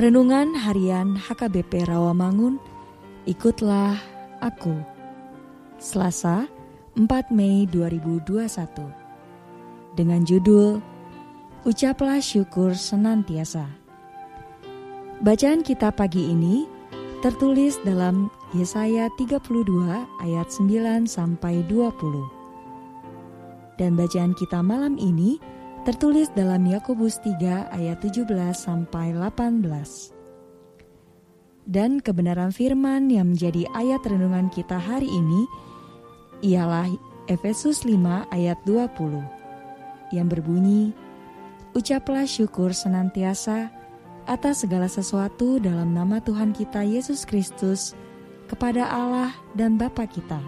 Renungan Harian HKBP Rawamangun, ikutlah aku. Selasa, 4 Mei 2021. Dengan judul Ucaplah syukur senantiasa. Bacaan kita pagi ini tertulis dalam Yesaya 32 ayat 9 sampai 20. Dan bacaan kita malam ini tertulis dalam Yakobus 3 ayat 17 sampai 18. Dan kebenaran firman yang menjadi ayat renungan kita hari ini ialah Efesus 5 ayat 20 yang berbunyi Ucaplah syukur senantiasa atas segala sesuatu dalam nama Tuhan kita Yesus Kristus kepada Allah dan Bapa kita.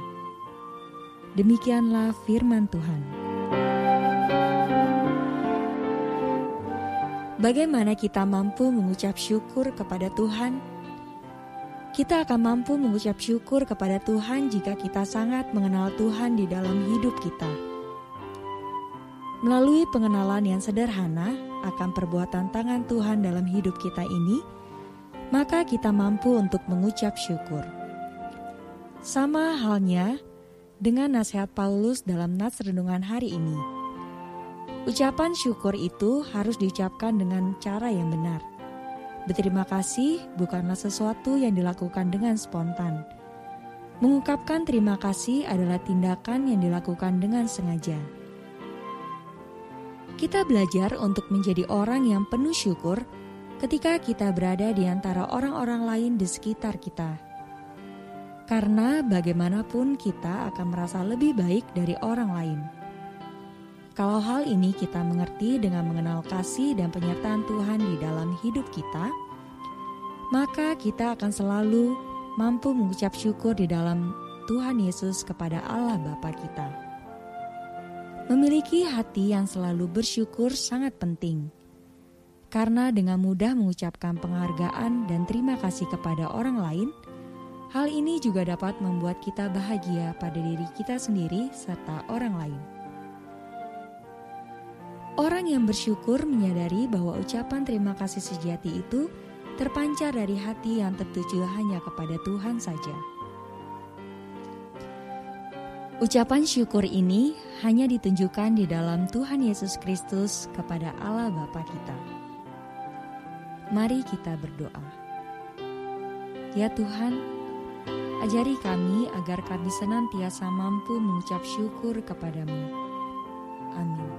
Demikianlah firman Tuhan. Bagaimana kita mampu mengucap syukur kepada Tuhan? Kita akan mampu mengucap syukur kepada Tuhan jika kita sangat mengenal Tuhan di dalam hidup kita. Melalui pengenalan yang sederhana akan perbuatan tangan Tuhan dalam hidup kita ini, maka kita mampu untuk mengucap syukur. Sama halnya dengan nasihat Paulus dalam nats renungan hari ini Ucapan syukur itu harus diucapkan dengan cara yang benar. Berterima kasih bukanlah sesuatu yang dilakukan dengan spontan. Mengungkapkan terima kasih adalah tindakan yang dilakukan dengan sengaja. Kita belajar untuk menjadi orang yang penuh syukur ketika kita berada di antara orang-orang lain di sekitar kita. Karena bagaimanapun kita akan merasa lebih baik dari orang lain. Kalau hal ini kita mengerti dengan mengenal kasih dan penyertaan Tuhan di dalam hidup kita, maka kita akan selalu mampu mengucap syukur di dalam Tuhan Yesus kepada Allah Bapa kita. Memiliki hati yang selalu bersyukur sangat penting. Karena dengan mudah mengucapkan penghargaan dan terima kasih kepada orang lain, hal ini juga dapat membuat kita bahagia pada diri kita sendiri serta orang lain. Orang yang bersyukur menyadari bahwa ucapan terima kasih sejati itu terpancar dari hati yang tertuju hanya kepada Tuhan saja. Ucapan syukur ini hanya ditunjukkan di dalam Tuhan Yesus Kristus kepada Allah Bapa kita. Mari kita berdoa. Ya Tuhan, ajari kami agar kami senantiasa mampu mengucap syukur kepadamu. Amin.